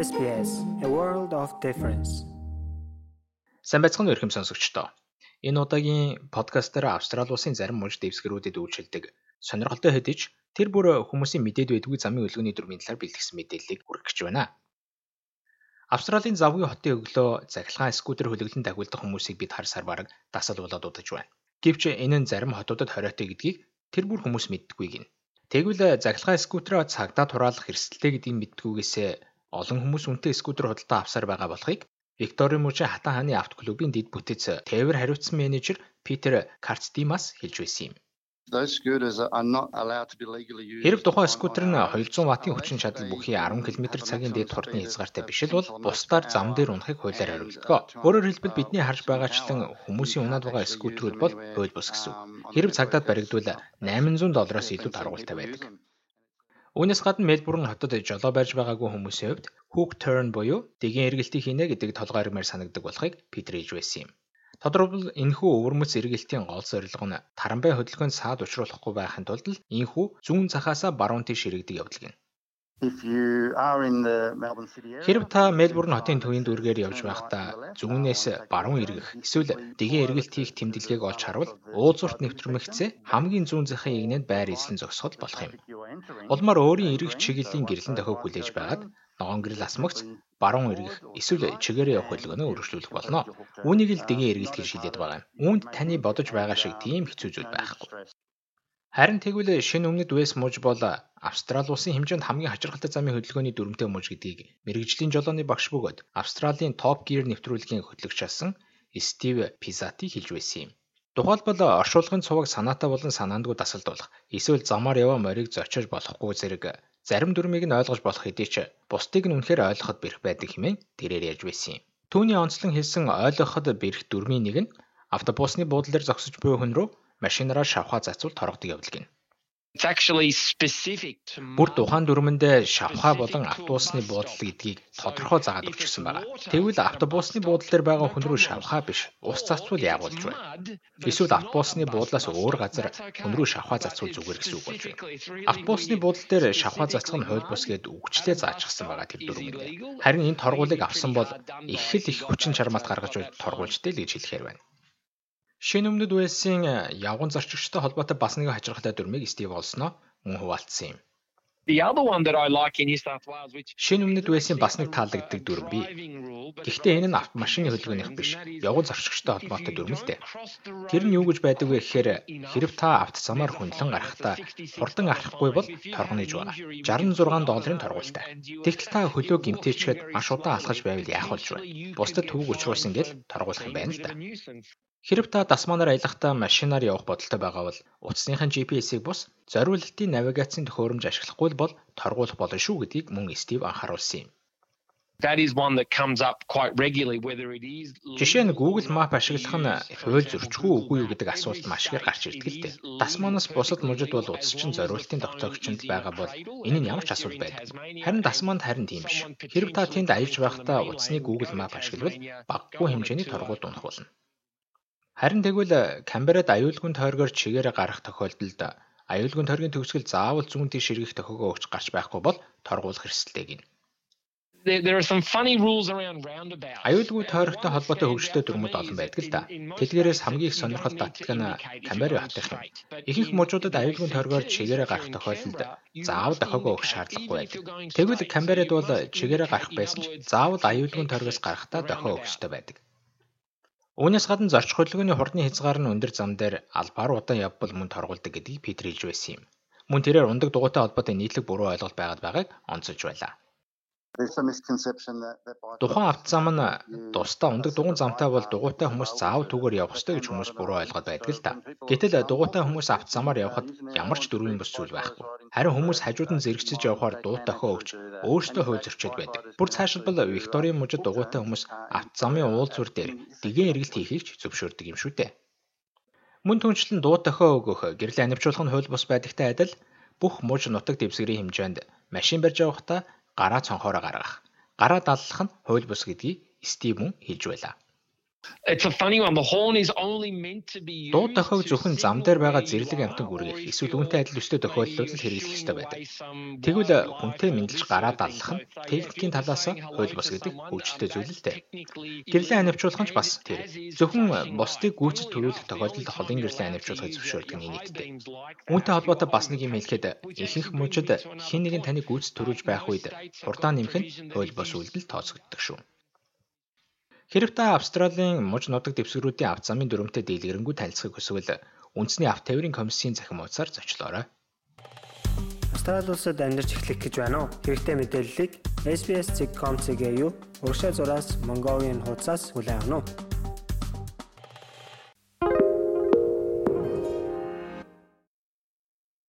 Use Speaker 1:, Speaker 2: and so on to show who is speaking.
Speaker 1: SBS A World of Difference.
Speaker 2: Сайн байцгаана уу ихэм сонсогчдоо. Энэ удаагийн подкастаар Австрали улсын зарим мужид дэвсгэрүүдэд үйлчилдэг сонирхолтой хэдиж тэр бүр хүмүүсийн мэдээд байдгүй замын өлгөөний дүрмийн талаар бэлтгэсэн мэдээллийг хүргэх гэж байна. Австралийн завгүй хотын өглөө захилгаан скутер хөлөглөн дагуулдаг хүмүүсийг бид харсаар бараг дасал болоод удаж байна. Гэвч энэ нь зарим хотуудад хориотой гэдгийг тэр бүр хүмүүс мэддэггүй гин. Тэгвэл захилгаан скутероо цагдаа тураалах эрсдэлтэй гэдгийг мэддгүйгээсээ олон хүмүүс үнэтэй скутер худалдаа авсаар байгаа болохыг Викторийн мужийн хатан хааны авто клубын дэд бүтээц тээвэр хариуцсан менежер Питер Карцдимас хэлж байсан юм. Хэрэг тухайн скутер нь 200 ваттын хүчин чадал бүхий 10 км/цагийн дэд хурдны хязгаартай биш л бол бусдаар зам дээр унахыг хуулиар хариулдаг. Өөрөөр хэлбэл бидний харж байгаачлан хүмүүсийн унаад байгаа скутерүүд бол хууль бус гэсэн. Хэрэг цагдаад баригдвал 800 доллароос илүү таргуултай байдаг. Үүнээс гадна Мельбурн хотод жолоо барьж байгаагүй хүмүүсийн хувьд hook turn буюу дэгийн эргэлтийг хийнэ гэдэг толгойрмаар санагдаг болохыг Питер хэлж байсан юм. Тодорхойлбол энэхүү өвөрмөц эргэлтийн гол зорилго нь тарамбай хөдөлгөөнд саад учруулахгүй байхын тулд энэхүү зүүн захаасаа баруун тийш ширэгдэг явдал гин. Хэрв та Мельбурн хотын төвийн дүүргээр явж байхдаа зүүнээс баруун эргэх эсвэл дэгийн эргэлт хийх тэмдэглэгийг олж харвал уулзурт нэвтрэмэгцээ хамгийн зүүн захын игнэнд байр эзлэн зогсоход болох юм. Улмаар өөрийн эргэх чиглэлийн гэрлэн дохиог хүлээж байгаад ногоон гэрэл асмагц баруун эргэх эсвэл чигээрээ явах хөдөлгөөнөө өргөжлүүлэх болно. Үүнийг л дэгийн эргэлт гэж хэлээд байгаа юм. Үүнд таны бодож байгаа шиг тийм хэцүү зүйл байхгүй. Харин тэгвэл шинэ өмнөд Вэс муж бол Австрали улсын хэмжээнд хамгийн хачирхалтай замын хөдөлгөөний дүрмтэй муж гэдгийг мэрэгжлийн жолооны багш бөгөөд Австралийн Top Gear нэвтрүүлгийн хөтлөгч асан Стив Пизати хэлж байсан юм. Тухайлбал оршуулгын цуваг санаатай болон санаандгүй дасалдуулах эсвэл замаар яваа морийг зочиж болохгүй зэрэг зарим дүрмийг нь ойлгож болох хэдий ч бусдыг нь үнэхээр ойлгоход бэрх байдаг хэмээн тэрээр ярьж байсан юм. Түүний онцлон хэлсэн ойлгоход бэрх дүрмийн нэг нь автобусны буудлын дээр зогсож буй хүн рүү машинаараа шавхаа зацвал торгодог явдал гин. Бүр тухайн дүрмэнд шавхаа болон автобусны буудлал гэдгийг тодорхой заагаад өгчихсөн байна. Тэгвэл автобусны буудлал дээр байгаа хүн рүү шавхаа биш, ус зарцвал яагуулж байна. Эсвэл автобусны буудлаас өөр газар хүн рүү шавхаа зарцвал зүгээр гэсэн үг болж байна. Автобусны буудлал дээр шавхаа зарцах нь хууль бус гэд үгчлээ заажчихсан байгаа тэр дүрмэнд. Харин энэ торгуулийг авсан бол их л их хүчин чармаалт гаргаж торгуулжтэй л гэж хэлэхээр байна. Шинэ өмнөд Уэльсийн э, явган зорчигчтой холбоотой бас нэгэн хачирхалтай дүрмийг Стив олсноо мөн хуваалцсан юм. Шинэ өмнөд Уэльсийн бас нэг таалагддаг дүрм бий. Гэхдээ энэ нь автомашины хөдөлгөөнийх биш, явган зорчигчтой холбоотой дүрм л дээ. Тэр нь юу гэж байдаг вэ гэхээр хэрв та авто замаар хөндлөн гарахдаа хурдан арахгүй бол торгоныж байгаа. 66 долларын торгуультай. Тэгтэл та хөлөө гимтээчгээд маш удаан алхаж байвал яах болж байна? Бусдад төвөг учруулсан гэл торгуулах юм байна л да. Хэрэв та дасманаар аялахдаа машинаар явах бодолтой байгаа бол утасныхын GPS-ийг бус зориулалтын навигацийн төхөөрөмж ашиглахгүй бол торгуулах болно шүү гэдгийг мөн Стив анхааруулсан юм. Жишээ нь Google Map ашиглах нь хууль зөрчгүй үгүй юу гэдэг асуулт маш ихээр гарч ирдэг л дээ. Дасманаас бусад мужид бол утасчин зориулалтын тогтоогчонд байгаа бол энэ нь ямар ч асуудал байдаг. Харин дасманд харин тийм биш. Хэрэв та тэнд аялж байхдаа утасны Google Map ашиглавал багагүй хэмжээний торгууль унах болно. Харин тэгвэл Камберад аюулгүй тойргоор чигээрээ гарах тохиолдолд аюулгүй тойргийн төгсгөл заавал зүүн тийш эргэх тохиогоо өгч гарч байхгүй бол торгуулах эрсдэлтэй гин. Аюулгүй тойрогтой холбоотой хөгжөлтэй дүрмүүд олон байдаг л да. Тэдгээрээс хамгийн их сонирхол татдаг нь Камбери хотынх юм. Их их мужуудад аюулгүй тойргоор чигээрээ гарах тохиолдолд заавал дохиогоо өгөх шаардлагагүй байдаг. Тэгвэл Камберид бол чигээрээ гарах байсан ч заавал аюулгүй тойргоос гарахдаа дохио өгөх ёстой байдаг. Үүнээс гадна зорчих хөдөлгөөний хурдны хязгаар нь өндөр зам дээр албаар удаан явбал мөн торгуулдаг гэдгийг Питер хэлж байсан юм. Мөн тэрээр ундаг дугуйтай холбоотой нийтлэг буруу ойлголт байгаад байгааг онцолж байлаа. Тухайн автозам нь тусдаа ундаг дугуйн замтай бол дугуйтай хүмүүс заав түгээр явах ёстой гэж хүмүүс буруу ойлгоод байдаг л да. Гэтэл дугуйтай хүмүүс автозамаар явхад ямар ч дөрвийн бус зүйл байхгүй. Харин хүмүүс хажууд нь зэрэгцэж явхаар дуут дохио өгч өөрсдөө хууль зөрчөөд байдаг. Бүр цаашилбал Викторийн мужид дугуйтай хүмүүс автозамын уулзвар дээр дэгийн эргэлт хийхийг ч зөвшөөрдөг юм шүү дээ. Мөн түнчлэн дуут дохио өгөх, гэрэл анивчуулах нь хууль бус байдагтай адил бүх муж нутаг дэвсгэрийн хэмжээнд машин барьж явахдаа гараа цонхоороо гаргах, гараа даллах нь хууль бус гэдгийг Стив мөн хэлж байлаа. Дуу тохиог зөвхөн зам дээр байгаа зэрлэг амтан гүргэх эсвэл үүнтэй адил өстэй тохиолдлууд л хэрэглэх ёстой байдаг. Тэгвэл хүнтэй мэдлж гараа даллах нь техникийн талаас хууль бус гэдэг хөгжилтэй зүйл л дээ. Гэрлэн анивчуулах нь ч бас тэр. Зөвхөн бусдыг гүйцэд төрүүлэх тохиолдолд холын гэрлэн анивчуулахыг зөвшөөрдөг нь нийтдээ. Үүнтэй холбоотой бас нэг юм хэлэхэд ихэнх мужид хин нэгэн таныг гүйцэд төрүүлж байх үед хурдаа нэмэх нь хууль бус үйлдэл тооцогддог шүү. Хэрв та Австралийн муж нутаг дэвсгэрүүдийн авт замын дүрмтэй дийлгэрэнгүү танилцахыг хүсвэл үндэсний авт тээврийн комиссийн захим хуудасаар зочлоорой.
Speaker 1: Австрали улсад амьдарч эхлэх гэж байна уу? Хэрэгтэй мэдээллийг SBS.com.cg юу? Урагшаа зураас Mongolian хуудасаас хүлээн авах нь